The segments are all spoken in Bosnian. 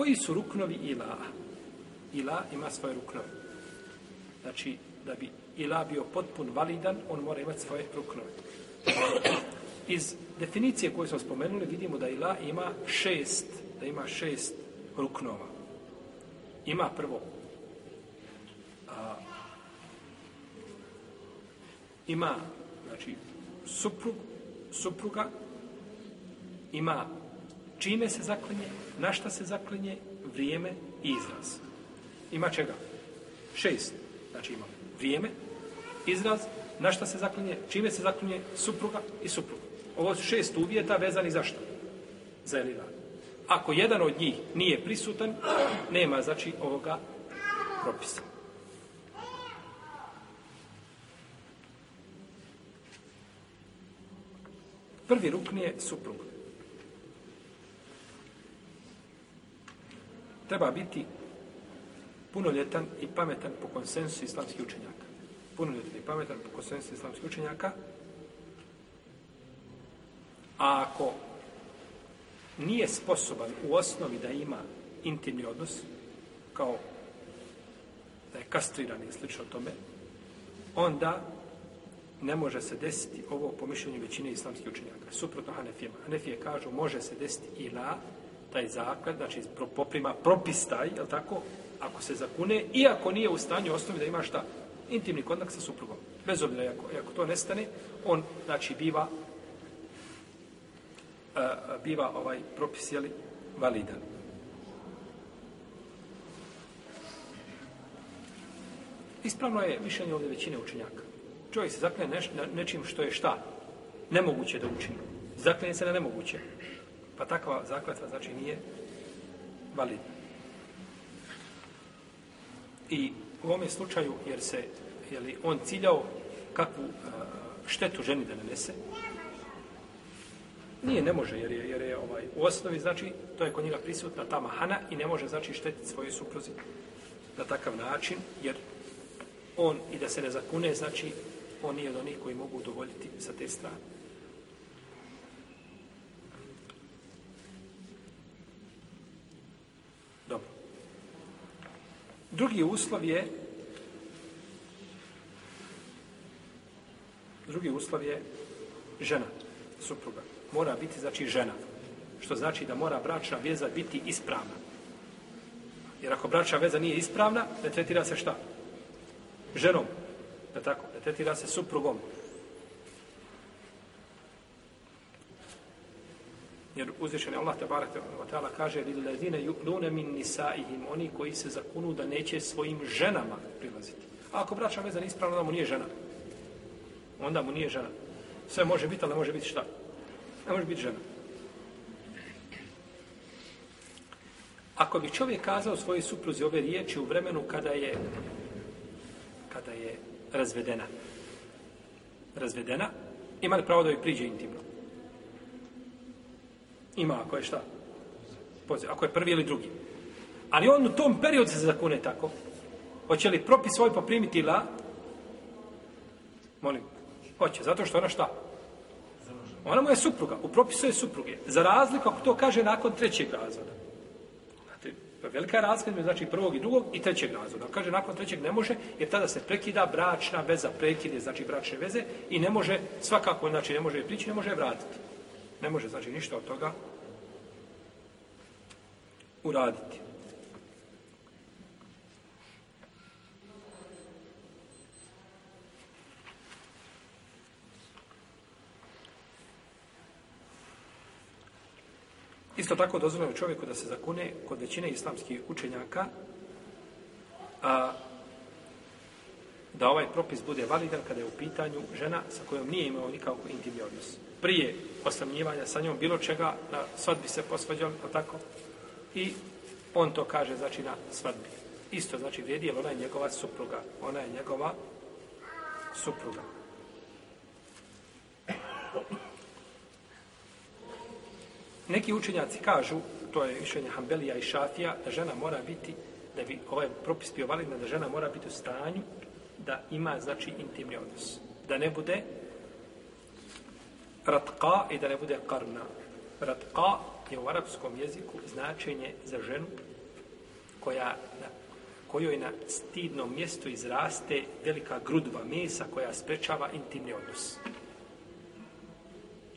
Koji su ruknovi ila? Ila ima svoje ruknove. Znači, da bi ila bio potpun validan, on mora imati svoje ruknove. Iz definicije koju smo spomenuli, vidimo da ila ima šest, da ima šest ruknova. Ima prvo a, ima znači suprug, supruga ima Čime se zaklinje, na šta se zaklinje, vrijeme i izraz. Ima čega? Šest. Znači ima vrijeme, izraz, na šta se zaklinje, čime se zaklinje supruga i supruga. Ovo su šest uvjeta vezani za što? Za Elina. Ako jedan od njih nije prisutan, nema znači ovoga propisa. Prvi rukn je supruga. treba biti punoljetan i pametan po konsensu islamskih učenjaka. Punoljetan i pametan po konsensu islamskih učenjaka. A ako nije sposoban u osnovi da ima intimni odnos, kao da je kastriran i slično tome, onda ne može se desiti ovo po mišljenju većine islamskih učenjaka. Suprotno Hanefijama. Hanefije kažu može se desiti i na taj zaklad, znači poprima propis taj, je tako, ako se zakune, iako nije u stanju osnovi da ima šta, intimni kontakt sa suprugom. Bez obzira, ako, ako to nestane, on, znači, biva e, biva ovaj propis je li validan. Ispravno je mišljenje ovdje većine učenjaka. Čovjek se zaklije neš, nečim što je šta? Nemoguće da učini. Zaklije se na nemoguće. Pa takva zakletva znači nije validna. I u ovom slučaju, jer se je li on ciljao kakvu e, štetu ženi da nanese, nije, ne može, jer je, jer je ovaj, u osnovi, znači, to je kod njega prisutna ta mahana i ne može, znači, štetiti svojoj supruzi na takav način, jer on i da se ne zakune, znači, on nije od onih koji mogu udovoljiti sa te strane. Drugi uslov je drugi uslov je žena, supruga. Mora biti, znači, žena. Što znači da mora bračna veza biti ispravna. Jer ako bračna veza nije ispravna, ne tretira se šta? Ženom. Da tako, ne tretira se suprugom. Jer uzvišen je Allah tabarate wa ta'ala kaže لِلَّذِينَ يُؤْلُونَ مِنْ نِسَائِهِمْ Oni koji se zakunu da neće svojim ženama prilaziti. A ako braća vezan ispravno, onda mu nije žena. Onda mu nije žena. Sve može biti, ali ne može biti šta? Ne može biti žena. Ako bi čovjek kazao svoje supruzi ove riječi u vremenu kada je kada je razvedena. Razvedena, ima li pravo da joj priđe intimno? ima ako je šta? Poziv, ako je prvi ili drugi. Ali on u tom periodu se zakune tako. Hoće li propis svoj poprimiti ili Molim. Hoće, zato što ona šta? Ona mu je supruga, u propisu je supruge. Za razliku ako to kaže nakon trećeg razvoda. Pa velika je razlika znači prvog i drugog i trećeg razvoda. Kaže nakon trećeg ne može jer tada se prekida bračna veza, prekide znači bračne veze i ne može svakako, znači ne može je prići, ne može je vratiti. Ne može znači ništa od toga uraditi. Isto tako dozvoljeno čovjeku da se zakune kod većine islamskih učenjaka a, da ovaj propis bude validan kada je u pitanju žena sa kojom nije imao nikakvu intimni odnos. Prije osamljivanja sa njom bilo čega na svadbi se posvađali, pa tako i on to kaže, znači, na svadbi. Isto, znači, vrijedi, jer ona je njegova supruga. Ona je njegova supruga. Neki učenjaci kažu, to je mišljenje Hambelija i Šafija, da žena mora biti, da bi ovaj propis bio validan, da žena mora biti u stanju da ima, znači, intimni odnos. Da ne bude ratka i da ne bude karna. Ratka je u arapskom jeziku značenje za ženu koja, na, kojoj na stidnom mjestu izraste velika grudva mesa koja sprečava intimni odnos.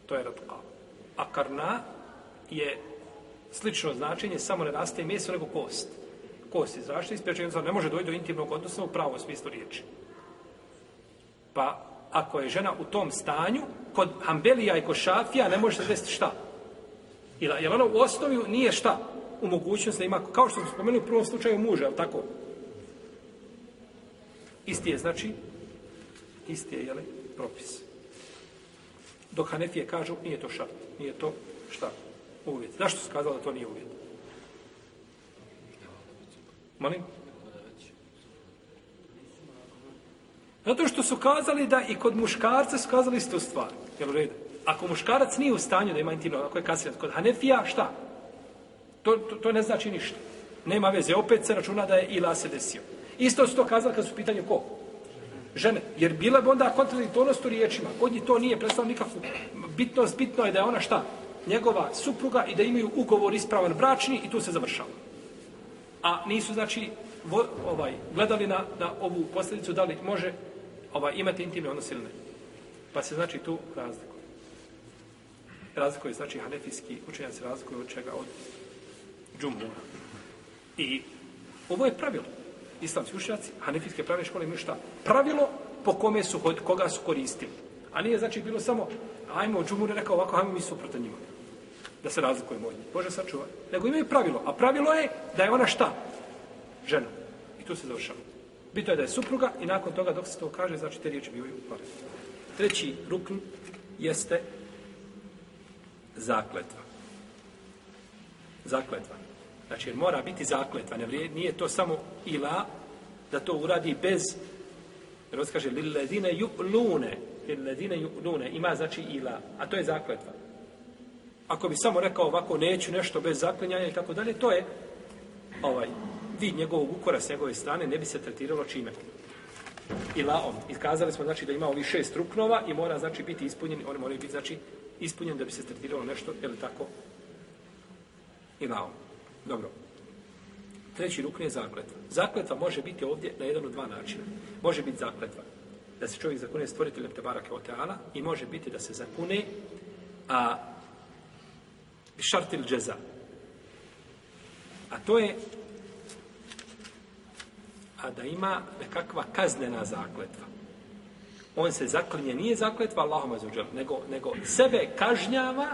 To je radka. A karna je slično značenje, samo ne raste meso nego kost. Kost izraste i sprečava intimni odnos, ne može doći do intimnog odnosa u pravom smislu riječi. Pa ako je žena u tom stanju, kod Hambelija i kod Šafija ne može se desiti šta? Ila, jer ono u osnovi nije šta u mogućnosti da ima, kao što smo spomenuli u prvom slučaju muža, ali tako? Isti je, znači, isti je, jel, propis. Dok Hanefije kažu, nije to šart, nije to šta, uvjet. Zašto su kazali da to nije uvjet? Molim? Zato što su kazali da i kod muškarca su kazali istu stvar. Jel u redu? Ako muškarac nije u stanju da ima intimno, ako je kasirat kod Hanefija, šta? To, to, to ne znači ništa. Nema veze, opet se računa da je Ila se desio. Isto su to kazali kad su pitanje ko? Žene. Jer bila bi onda kontradiktornost u riječima. Kod njih to nije predstavljeno nikakvu bitnost. Bitno je da je ona šta? Njegova supruga i da imaju ugovor ispravan bračni i tu se završava. A nisu, znači, vo, ovaj, gledali na, na ovu posljedicu da li može ovaj, imati intimne odnose ili ne. Pa se znači tu razliku razlikuje, znači, hanefijski učenjaci razlikuje od čega od džumhura. I ovo je pravilo. Islamski učenjaci, hanefijske pravne škole imaju šta? Pravilo po kome su, koga su koristili. A nije, znači, bilo samo, ajmo, džumhur je rekao ovako, ajmo mi suprotno njima. Da se razlikujemo od njih. Bože, sačuvaj. Nego imaju pravilo. A pravilo je da je ona šta? Žena. I tu se završamo. Bito je da je supruga i nakon toga dok se to kaže, znači te riječi bivaju u Treći rukn jeste zakletva. Zakletva. Znači, mora biti zakletva. Ne vrijedi, nije to samo ila da to uradi bez jer on kaže lilladine yuqlune lilladine yuqlune ima znači ila a to je zakletva ako bi samo rekao ovako neću nešto bez zaklinjanja i tako dalje to je ovaj vid njegovog ukora s njegove strane ne bi se tretiralo čime ilaom iskazali smo znači da ima ovih šest ruknova i mora znači biti ispunjen on mora biti znači ispunjen da bi se tretiralo nešto, je li tako? I nao. Dobro. Treći rukn je zakletva. Zakletva može biti ovdje na jedan od dva načina. Može biti zakletva da se čovjek zakune stvoriteljem Tebarake Oteala i može biti da se zakune a šartil džeza. A to je a da ima nekakva kaznena zakletva on se zaklinje, nije zakletva Allahom azuđel, nego, nego sebe kažnjava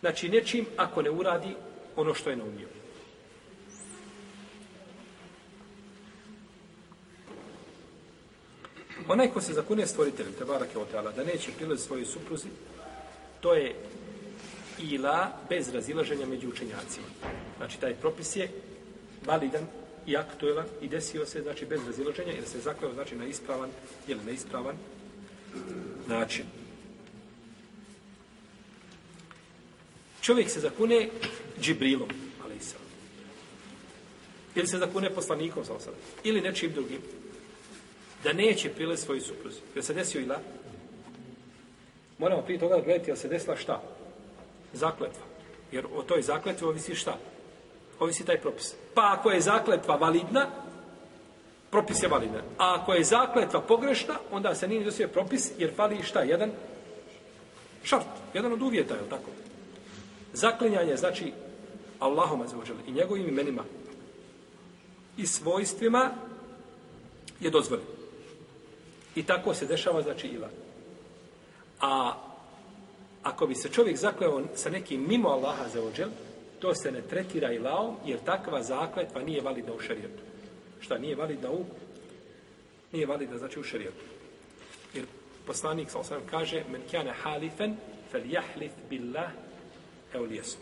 znači nečim ako ne uradi ono što je naumio. Onaj ko se zakune stvoriteljem, te barake o teala, da neće prilaziti svojoj supruzi, to je ila bez razilaženja među učenjacima. Znači, taj propis je validan i aktuelan i desio se znači bez razilaženja jer se zakleo znači na ispravan ili na ispravan način. Čovjek se zakune Džibrilom, ali i sam. Ili se zakune poslanikom, sa osadom, ili nečim drugim, da neće prile svoju supruzi. Jer se desio ila, moramo prije toga gledati, jer se desila šta? Zakletva. Jer o toj zakletvi ovisi šta? ovisi taj propis. Pa ako je zakletva validna, propis je validan. A ako je zakletva pogrešna, onda se nije izosio propis, jer fali šta? Jedan šart, jedan od uvjeta, je tako? Zaklinjanje znači Allahom azvođali i njegovim imenima i svojstvima je dozvoljeno. I tako se dešava, znači, ila. A ako bi se čovjek zakleo sa nekim mimo Allaha za ođel, to se ne tretira ilaom, jer takva zakletva nije valida u šarijetu. Šta nije valida u? Nije valida, znači u šarijetu. Jer poslanik, sa osam, kaže, men kjane halifen, fel jahlif billah, evo lijesu.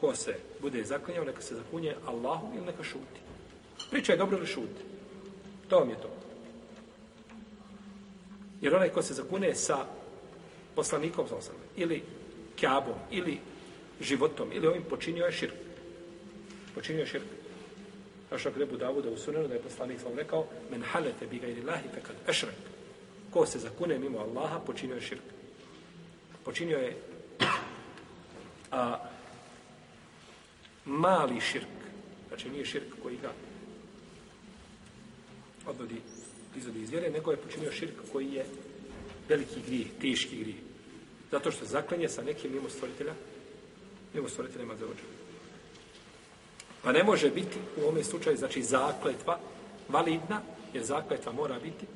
Ko se bude zaklinjao, neka se zakunje Allahu ili neka šuti. Priča je dobro da šuti. To vam je to. Jer onaj ko se zakune sa poslanikom, sa osam, ili kjabom, ili životom ili ovim počinio je širk. Počinio je širk. Kao što grebu Davuda u sunenu da je poslanik sam rekao men halete bi gajri lahi fekad ešrek. Ko se zakune mimo Allaha počinio je širk. Počinio je a, mali širk. Znači nije širk koji ga odvodi izvodi iz vjere, nego je počinio širk koji je veliki grije, teški grije. Zato što zaklenje sa nekim mimo stvoritelja mimo stvoritelja Mazeođe. Pa ne može biti u ovom slučaju, znači, zakletva validna, jer zakletva mora biti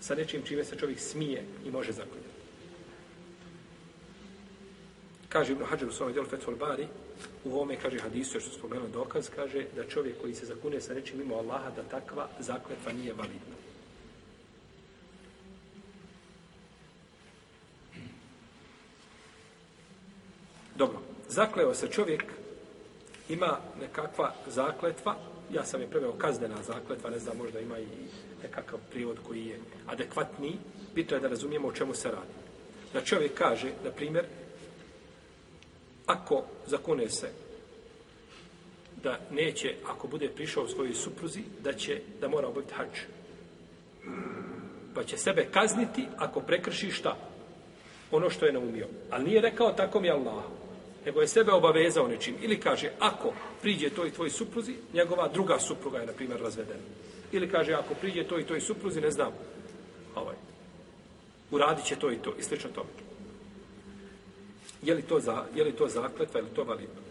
sa nečim čime se čovjek smije i može zakljeti. Kaže Ibn Hađar u svojom djelu Fethul Bari, u ovome, kaže hadisu, još što spomenuo dokaz, kaže da čovjek koji se zakune sa nečim mimo Allaha, da takva zakletva nije validna. zakleo se čovjek, ima nekakva zakletva, ja sam je preveo kaznena zakletva, ne znam, možda ima i nekakav prijevod koji je adekvatni, bitno je da razumijemo o čemu se radi. Da čovjek kaže, na primjer, ako zakune se da neće, ako bude prišao u svojoj supruzi, da će, da mora obaviti hač. Pa će sebe kazniti ako prekrši šta? Ono što je naumio. Ali nije rekao tako mi Allah nego je sebe obavezao nečim. Ili kaže, ako priđe toj tvoj supruzi, njegova druga supruga je, na primjer, razvedena. Ili kaže, ako priđe toj toj supruzi, ne znam, ovaj, uradit će to i to, i slično tome. Je li to, za, je li to zakletva, je li to validno?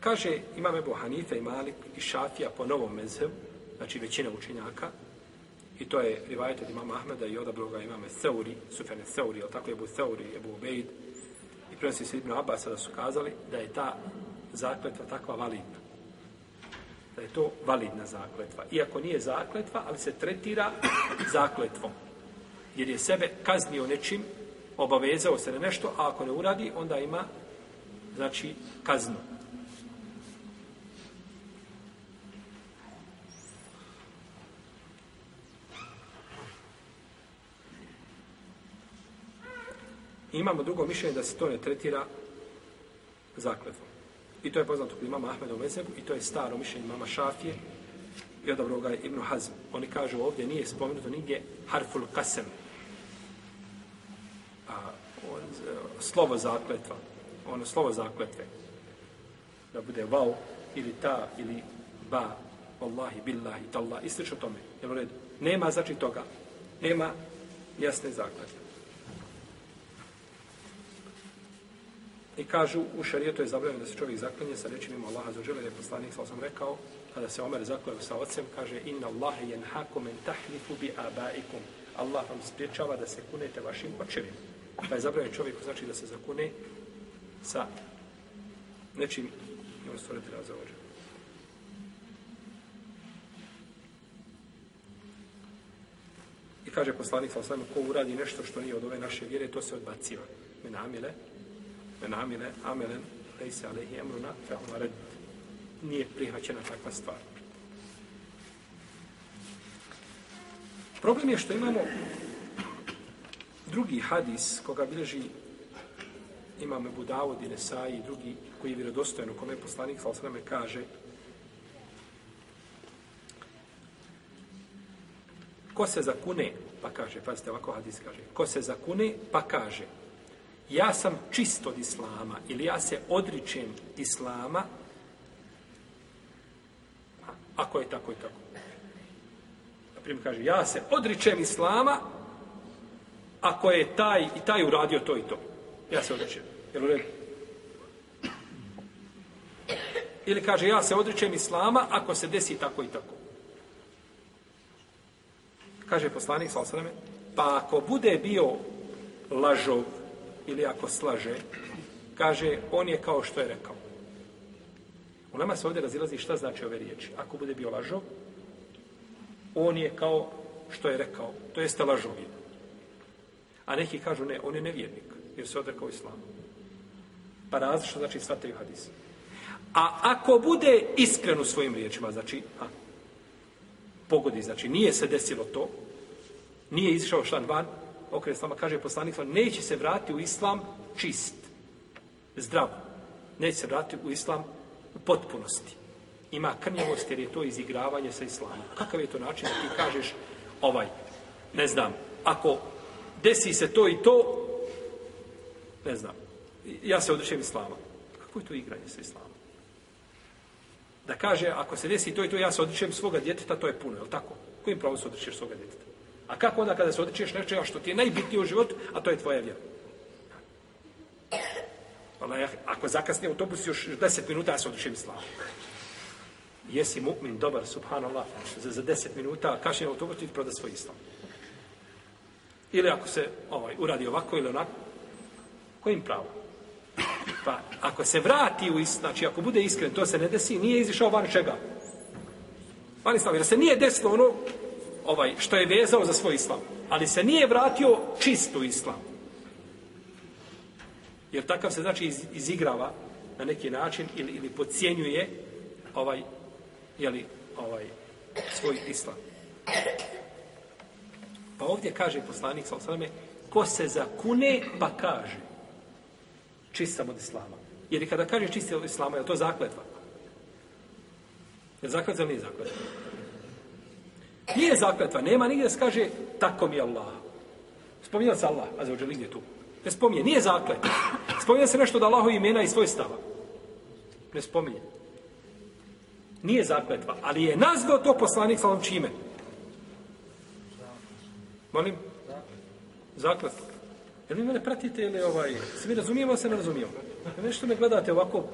Kaže, imame Bohanife i Malik i Šafija po novom mezhevu, znači većina učenjaka, I to je rivajet od imama Ahmeda i odabro ga imame Seuri, Sufjane Seuri, ali tako je Ebu Seuri, Ebu Ubejd. I prenosi se Ibn Abbas da su kazali da je ta zakletva takva validna. Da je to validna zakletva. Iako nije zakletva, ali se tretira zakletvom. Jer je sebe kaznio nečim, obavezao se na nešto, a ako ne uradi, onda ima znači kaznu. imamo drugo mišljenje da se to ne tretira zakletvom. I to je poznato kod imama Ahmeda u Mezebu i to je staro mišljenje mama Šafije i odabrao ga je Ibnu Hazm. Oni kažu ovdje nije spomenuto nigdje harful kasem. A, on, slovo zakletva. Ono slovo zakletve. Da bude vau ili ta ili ba Allahi, billahi, tallah, istično tome. Jel u redu? Nema znači toga. Nema jasne zakletve. I kažu, u šarijetu je zabranjeno da se čovjek zaklinje sa rečinima Allaha za žele, jer je poslanik sa osam rekao, kada se Omer zaklinio sa ocem, kaže, inna Allahe jen hakom en tahlifu bi abaikum. Allah vam spriječava da se kunete vašim očevima. Pa je zabranjeno čovjeku, znači da se zakune sa nečim, ne ono stvoriti da zaođe. I kaže poslanik sa osam, ko uradi nešto što nije od ove naše vjere, to se odbaciva. Men amile, men amile amelen lejse alehi emruna fehumaret nije prihvaćena takva stvar. Problem je što imamo drugi hadis koga bileži imam Ebu Dawud i Nesai i drugi koji je vjerodostojen u kome je poslanik sa osreme kaže ko se zakune pa kaže, pazite ovako hadis kaže ko se zakune pa kaže ja sam čist od islama ili ja se odričem islama ako je tako i tako na primjer kaže ja se odričem islama ako je taj i taj uradio to i to ja se odričem jel u redu ili kaže ja se odričem islama ako se desi tako i tako kaže poslanik sa pa ako bude bio lažov ili ako slaže, kaže, on je kao što je rekao. U nama se ovdje razilazi šta znači ove riječi. Ako bude bio lažo, on je kao što je rekao. To jeste lažovin. A neki kažu, ne, on je nevjernik, jer se odrekao islamu. Pa različno znači svataju hadis. A ako bude iskren u svojim riječima, znači, a, pogodi, znači, nije se desilo to, nije izišao šlan van, okrenu islama, kaže poslanik sa neće se vratiti u islam čist, zdrav. Neće se vratiti u islam u potpunosti. Ima krnjavost jer je to izigravanje sa islamom. Kakav je to način da ti kažeš ovaj, ne znam, ako desi se to i to, ne znam, ja se odrešem islama. Kako je to igranje sa islamom? Da kaže, ako se desi to i to, ja se odrešem svoga djeteta, to je puno, je li tako? Kojim pravom se odrešiš svoga djeteta? A kako onda kada se odričeš nečega što ti je najbitnije u životu, a to je tvoja vjera? Ona je, ako zakasni autobus, još 10 minuta ja se odričem slavu. Jesi mu'min, dobar, subhanallah, za, za 10 minuta kašnje autobus ti proda svoj islam. Ili ako se ovaj, uradi ovako ili onako, kojim pravom? Pa, ako se vrati u islam, znači ako bude iskren, to se ne desi, nije izišao van čega. Van islam, jer se nije desilo ono ovaj, što je vezao za svoj islam. Ali se nije vratio čistu islam. Jer takav se znači iz, izigrava na neki način ili, ili pocijenjuje ovaj, jeli, ovaj, svoj islam. Pa ovdje kaže poslanik, sal sveme, ko se zakune pa kaže čistam od islama. Jer kada kaže čistam od islama, je to zakletva? Je li zakletva ili nije zakletva? je zakletva, nema nigdje da se kaže tako mi je Allah. Spominjala se Allah, a zaođe nigdje tu. Ne spominje, nije zakletva. Spominje se nešto od Allahovi imena i svoj stava. Ne spominje. Nije zakletva, ali je nazvao to poslanik sa čime. Molim? Zakletva. Jel vi mene pratite ili ovaj... Se mi razumijemo, se ne razumijemo. Nešto me gledate ovako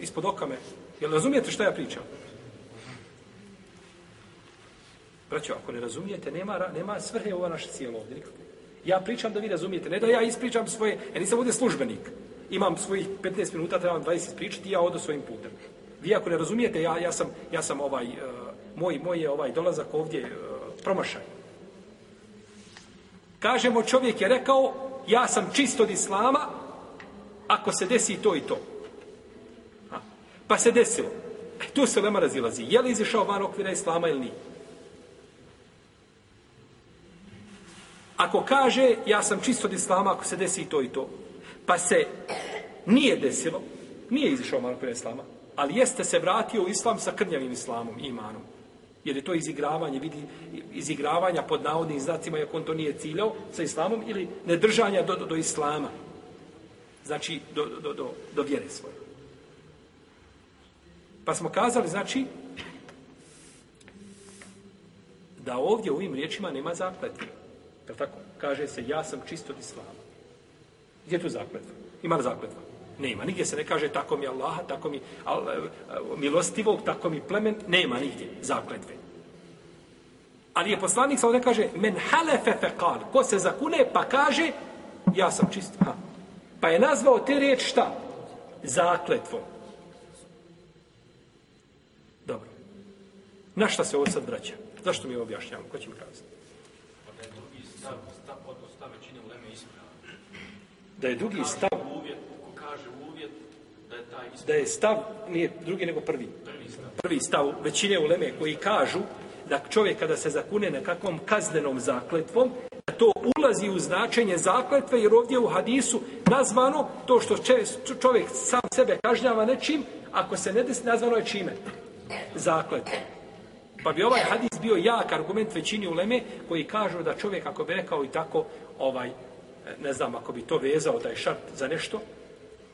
ispod okame. Jel razumijete šta ja pričam? Braćo, ako ne razumijete, nema, nema svrhe ova naša cijela ovdje. Nikako. Ja pričam da vi razumijete, ne da ja ispričam svoje, ja nisam ovdje službenik. Imam svojih 15 minuta, trebam 20 ispričati, ja odo svojim putem. Vi ako ne razumijete, ja, ja, sam, ja sam ovaj, uh, moj, moj je ovaj dolazak ovdje uh, promašaj. Kažemo, čovjek je rekao, ja sam čist od islama, ako se desi to i to. Ha. Pa se desilo. E, tu se lema razilazi. Je li izišao van okvira islama ili nije? ako kaže ja sam čist od islama ako se desi to i to, pa se nije desilo, nije izišao malo prije islama, ali jeste se vratio u islam sa krnjavim islamom i imanom. Jer je to izigravanje, vidi, izigravanja pod navodnim znacima, jer on to nije ciljao sa islamom, ili nedržanja do, do, do islama. Znači, do, do, do, do vjere svoje. Pa smo kazali, znači, da ovdje u ovim riječima nema zapletnika. Je tako? Kaže se, ja sam čist od islama. Gdje je tu zakletva? Ima li zakletva? Nema. Nigdje se ne kaže tako mi Allaha, tako mi al, e, e, milostivog, tako mi plemen. Nema nigdje zakletve. Ali je poslanik sa ovdje kaže, men halefe fekal, ko se zakune pa kaže, ja sam čist. Ha. Pa je nazvao te riječ šta? Zakletvo. Dobro. Na šta se ovo sad vraća? Zašto mi je objašnjamo? Ko će mi kazati? stav, stav od stav većine uleme ispravan. Da je drugi kaže stav... Uvjet, ko kaže uvjet, da je taj ispravan. Da je stav, nije drugi nego prvi. Prvi stav. Prvi stav većine uleme koji kažu da čovjek kada se zakune na kakvom kaznenom zakletvom, da to ulazi u značenje zakletve, jer ovdje u hadisu nazvano to što čovjek sam sebe kažnjava nečim, ako se ne desi, nazvano je čime? Zakletvom. Pa bi ovaj hadis bio jak argument većini uleme koji kažu da čovjek ako bi rekao i tako, ovaj, ne znam, ako bi to vezao da je šart za nešto,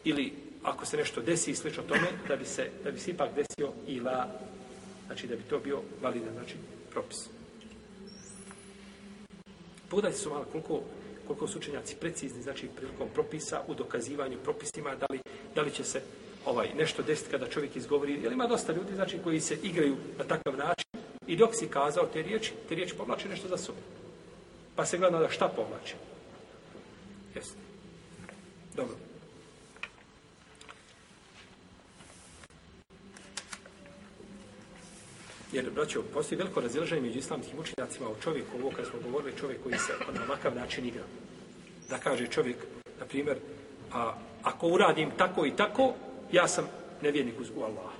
ili ako se nešto desi i slično tome, da bi se, da bi se ipak desio ila, znači da bi to bio validan, znači, propis. Pogledajte su malo koliko, koliko su učenjaci precizni, znači, prilikom propisa, u dokazivanju propisima, da li, da li će se ovaj nešto desiti kada čovjek izgovori, jer ima dosta ljudi znači, koji se igraju na takav način i dok si kazao te riječi, te riječi povlače nešto za sobom. Pa se gleda da šta povlače. Jesi. Dobro. Jer, braćo, postoji veliko razilaženje među islamskim učinjacima o čovjeku, ovo kad smo govorili, čovjek koji se na ovakav način igra. Da kaže čovjek, na primjer, a ako uradim tako i tako, ja sam nevjernik u Allah.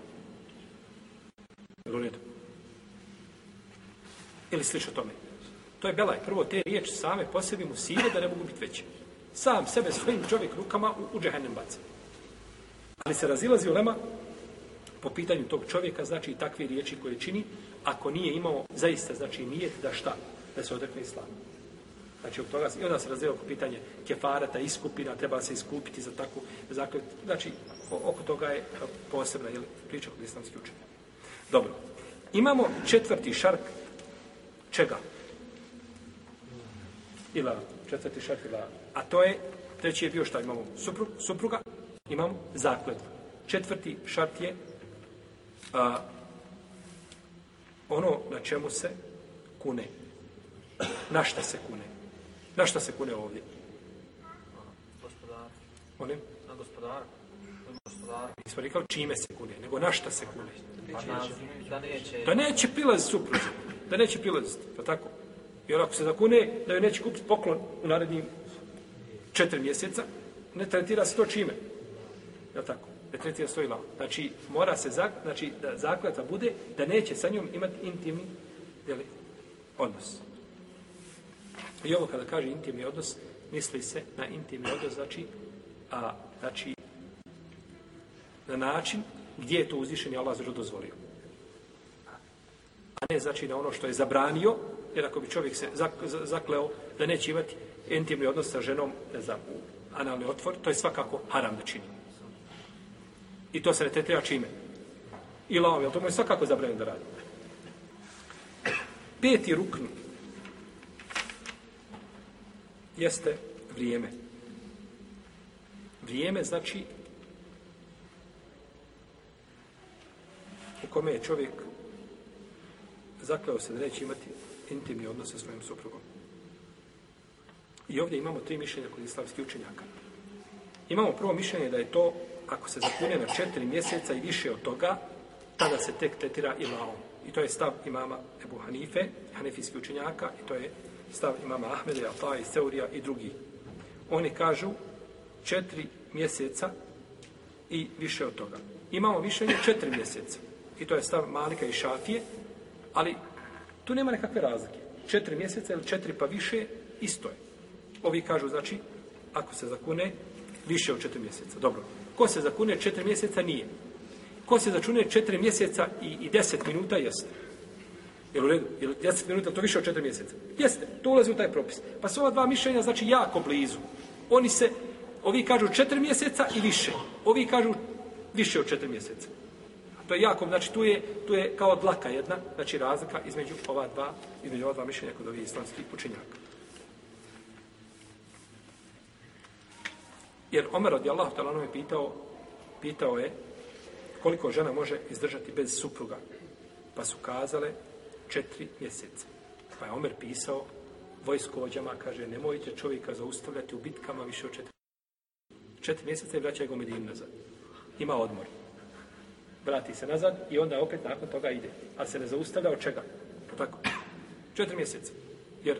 Ili sliš o tome. To je belaj. Prvo, te riječi same po sebi mu sile da ne mogu biti veće. Sam sebe svojim čovjek rukama u, u džehennem baca. Ali se razilazi u lema po pitanju tog čovjeka, znači i takve riječi koje čini, ako nije imao zaista, znači nijet da šta, da se odrekne islam. Znači, od toga, i onda se razvijelo pitanje kefarata, iskupina, treba se iskupiti za takvu zakljetu. Znači, oko toga je e, posebna jel, priča kod islamskih učenja. Dobro. Imamo četvrti šark čega? Ila, četvrti šark ila. A to je, treći je bio šta imamo? Supru, supruga, imamo zaklet. Četvrti šart je a, ono na čemu se kune. Na šta se kune? Na šta se kune ovdje? Gospodar. Molim? Na gospodara. Nismo rekao čime se kune, nego na šta se kune. Pa da neće prilaziti suprotno. Da neće prilaziti, pa tako? Jer ako se zakune, da joj neće kupiti poklon u narednim četiri mjeseca, ne tretira se to čime. Je li tako? Ne tretira se to ilama. Znači, mora se zak, znači, da zakljata bude da neće sa njom imati intimni deli, odnos. I ovo kada kaže intimni odnos, misli se na intimni odnos, znači, a, znači, na način gdje je to uzvišeni Allah zađer dozvolio. A ne znači da ono što je zabranio, jer ako bi čovjek se zakleo da neće imati intimni odnos sa ženom, ne znam, u analni otvor, to je svakako haram da čini. I to se ne treba čime. I lao, to mu je svakako zabranio da radi. Peti rukn jeste vrijeme. Vrijeme znači u kome je čovjek zakljao se da neće imati intimni odnos sa svojim suprugom. I ovdje imamo tri mišljenja kod islamskih učenjaka. Imamo prvo mišljenje da je to, ako se zakljuje na četiri mjeseca i više od toga, tada se tek tetira imaom. I to je stav imama Ebu Hanife, hanefijskih učenjaka, i to je stav imama Ahmede, Atala i Seurija i drugi. Oni kažu četiri mjeseca i više od toga. Imamo mišljenje četiri mjeseca. I to je stav Malika i Šafije. Ali tu nema nekakve razlike. Četiri mjeseca ili četiri pa više, isto je. Ovi kažu, znači, ako se zakune, više od četiri mjeseca. Dobro. Ko se zakune četiri mjeseca, nije. Ko se začune četiri mjeseca i, i deset minuta, jeste. Jel u redu? Jel deset minuta, to više od četiri mjeseca? Jeste. To ulazi u taj propis. Pa su ova dva mišljenja, znači, jako blizu. Oni se, ovi kažu četiri mjeseca i više. Ovi kažu više od četiri mjeseca. To je jako, znači tu je, tu je kao dlaka jedna, znači razlika između ova dva, između ova dva mišljenja kod ovih islamskih učenjaka. Jer Omer radijallahu ta'ala je pitao, pitao je koliko žena može izdržati bez supruga. Pa su kazale četiri mjeseca. Pa je Omer pisao vojskovođama, kaže, nemojte čovjeka zaustavljati u bitkama više od četiri mjeseca. Četiri mjeseca je vraćaj go Medin nazad. Ima odmor vrati se nazad i onda opet nakon toga ide. Ali se ne zaustavlja od čega? Pa tako. Četiri mjeseca. Jer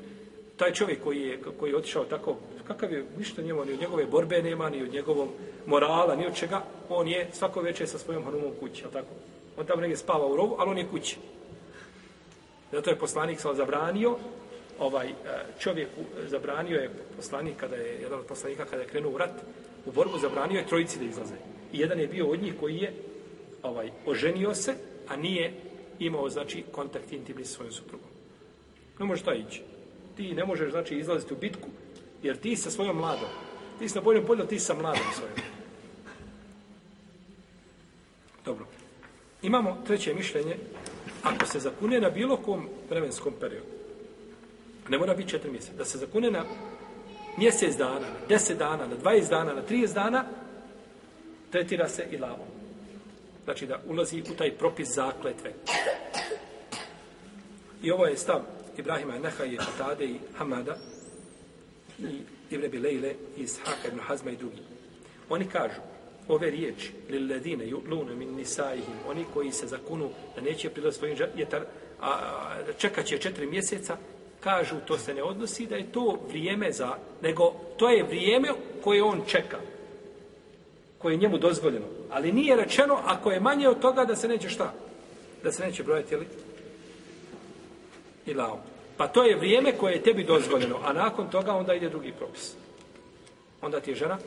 taj čovjek koji je, koji je otišao tako, kakav je ništa njemu, ni od njegove borbe nema, ni od njegovog morala, ni od čega, on je svako večer sa svojom hanumom kući, ali tako? On tamo negdje spava u rovu, ali on je kući. Zato je poslanik sam zabranio, ovaj e, čovjek e, zabranio je poslanik kada je, jedan od poslanika kada je krenuo u rat, u borbu zabranio je trojici da izlaze. I jedan je bio od njih koji je ovaj, oženio se, a nije imao, znači, kontakt intimni sa svojom suprugom. Ne može to ići. Ti ne možeš, znači, izlaziti u bitku, jer ti sa svojom mladom. Ti si na boljom polju, ti sa mladom svojom. Dobro. Imamo treće mišljenje. Ako se zakune na bilo kom vremenskom periodu, ne mora biti četiri mjeseca, da se zakune na mjesec dana, na deset dana, na dvajest dana, na trijest dana, tretira se i lavom znači da ulazi u taj propis zakletve. I ovo je stav Ibrahima Nehaje, Atade i Hamada i Ibn Bilejle iz Haka ibn Hazma i drugi. Oni kažu, ove riječi, lilladine yu'lunu min nisaihim, oni koji se zakunu da neće prilaz svojim jetar, a, a čekat će četiri mjeseca, kažu, to se ne odnosi da je to vrijeme za, nego to je vrijeme koje on čeka, koje je njemu dozvoljeno, Ali nije rečeno, ako je manje od toga, da se neće šta? Da se neće brojati, ili? Ilao. Pa to je vrijeme koje je tebi dozvoljeno, a nakon toga onda ide drugi propis. Onda ti je žena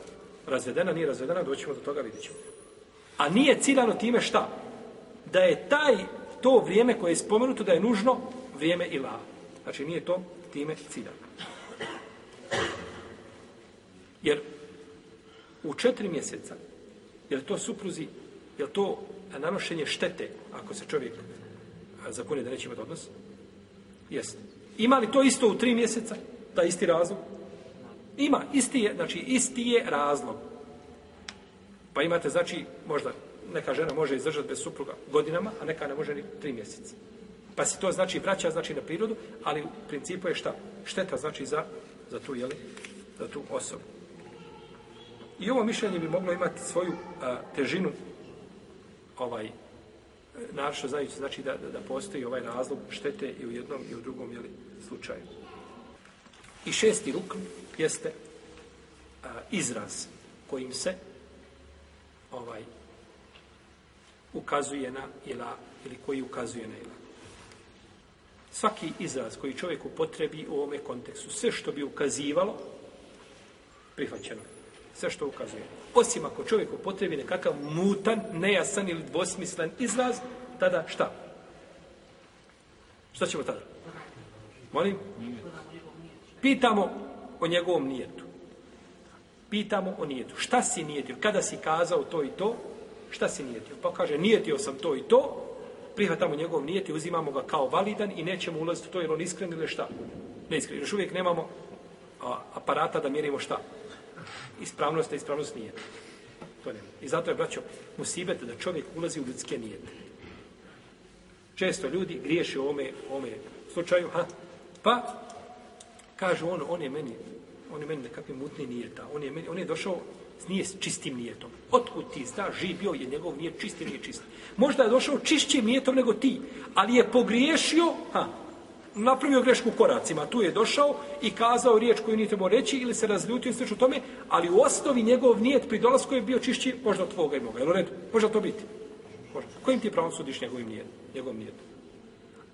razvedena, nije razvedena, doćemo do toga, vidit ćemo. A nije ciljano time šta? Da je taj, to vrijeme koje je spomenuto, da je nužno vrijeme ilao. Znači nije to time ciljano. Jer u četiri mjeseca Je li to supruzi, je li to nanošenje štete, ako se čovjek zakone da neće imati odnos? Jeste. Ima li to isto u tri mjeseca, ta isti razlog? Ima, isti je, znači isti je razlog. Pa imate, znači, možda neka žena može izdržati bez supruga godinama, a neka ne može ni tri mjeseca. Pa se to znači vraća znači na prirodu, ali u principu je šta? Šteta znači za, za tu, jeli, za tu osobu. I ovo mišljenje bi moglo imati svoju a, težinu ovaj naša zajednica, znači da, da, da postoji ovaj razlog štete i u jednom i u drugom jeli, slučaju. I šesti ruk jeste a, izraz kojim se ovaj ukazuje na ila ili koji ukazuje na ila. Svaki izraz koji čovjek upotrebi u ovome kontekstu, sve što bi ukazivalo, prihvaćeno je sve što ukazuje. Osim ako čovjek upotrebi nekakav mutan, nejasan ili dvosmislen izraz, tada šta? Šta ćemo tada? Molim? Pitamo o njegovom nijetu. Pitamo o nijetu. Šta si nijetio? Kada si kazao to i to? Šta si nijetio? Pa kaže, nijetio sam to i to, prihvatamo njegov nijet i uzimamo ga kao validan i nećemo ulaziti u to, jer on iskren ili šta? Ne iskren. Još uvijek nemamo a, aparata da mjerimo šta? ispravnost, a ispravnost nije. To nema. I zato je, braćo, musibete da čovjek ulazi u ljudske nijete. Često ljudi griješe u ome, ome slučaju, ha? Pa, kažu on, on je meni, on je meni nekakve mutne nijeta. On je, meni, on je došao nije s čistim nijetom. Otkud ti zna, živio je njegov nije čisti, nije čisti. Možda je došao čišćim nijetom nego ti, ali je pogriješio, ha, napravio grešku koracima, tu je došao i kazao riječ koju nije trebao reći ili se razljutio i o tome, ali u osnovi njegov nijet pri dolazku je bio čišći možda od tvoga i moga, jel red? Može to biti? Može. Kojim ti pravom sudiš njegovim nijet? Njegovim nijet?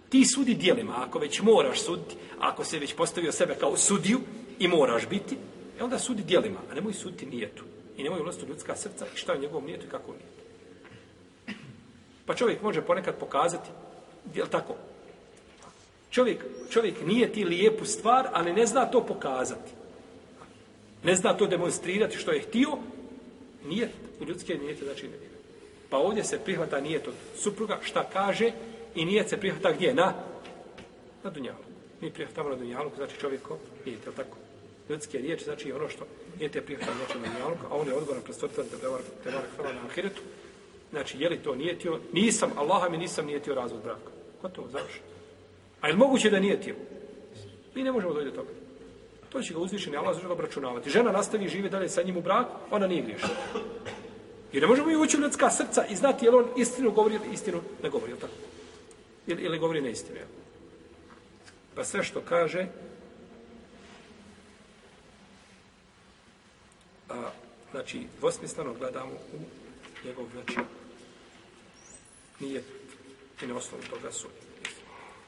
Ti sudi dijelima, ako već moraš suditi, ako se već postavio sebe kao sudiju i moraš biti, e onda sudi dijelima, a nemoj suditi nijetu. I nemoj ulaziti u ljudska srca i šta je njegovom nijetu i kako nijetu. Pa čovjek može ponekad pokazati, je tako, Čovjek, čovjek nije ti lijepu stvar, ali ne zna to pokazati. Ne zna to demonstrirati što je htio. Nije, u ljudske nije to znači nije. Pa ovdje se prihvata nije to supruga, šta kaže, i nije se prihvata gdje, na? Na dunjalu. Mi prihvatamo na dunjalu, znači čovjek ko, nije to tako. Ljudske riječ, znači ono što nije te prihvatano znači na dunjalu, a on je odgovoran prostotitelj da prevar, prevar, prevar na ahiretu. Znači, je li to nije tio? Nisam, Allaha mi nisam nije tio razvod braka. Gotovo, završeno. A je moguće da nije tijelo? Mi ne možemo dojde toga. To će ga uzvišeni Allah zašto obračunavati. Žena nastavi žive dalje sa njim u braku, ona nije griješna. I ne možemo i ući u ljudska srca i znati je li on istinu govori ili istinu ne govori, je li tako? Ili, ili govori neistinu, je Pa sve što kaže, a, znači, dvosmisleno gledamo u njegov veći nije i na osnovu toga sudnika.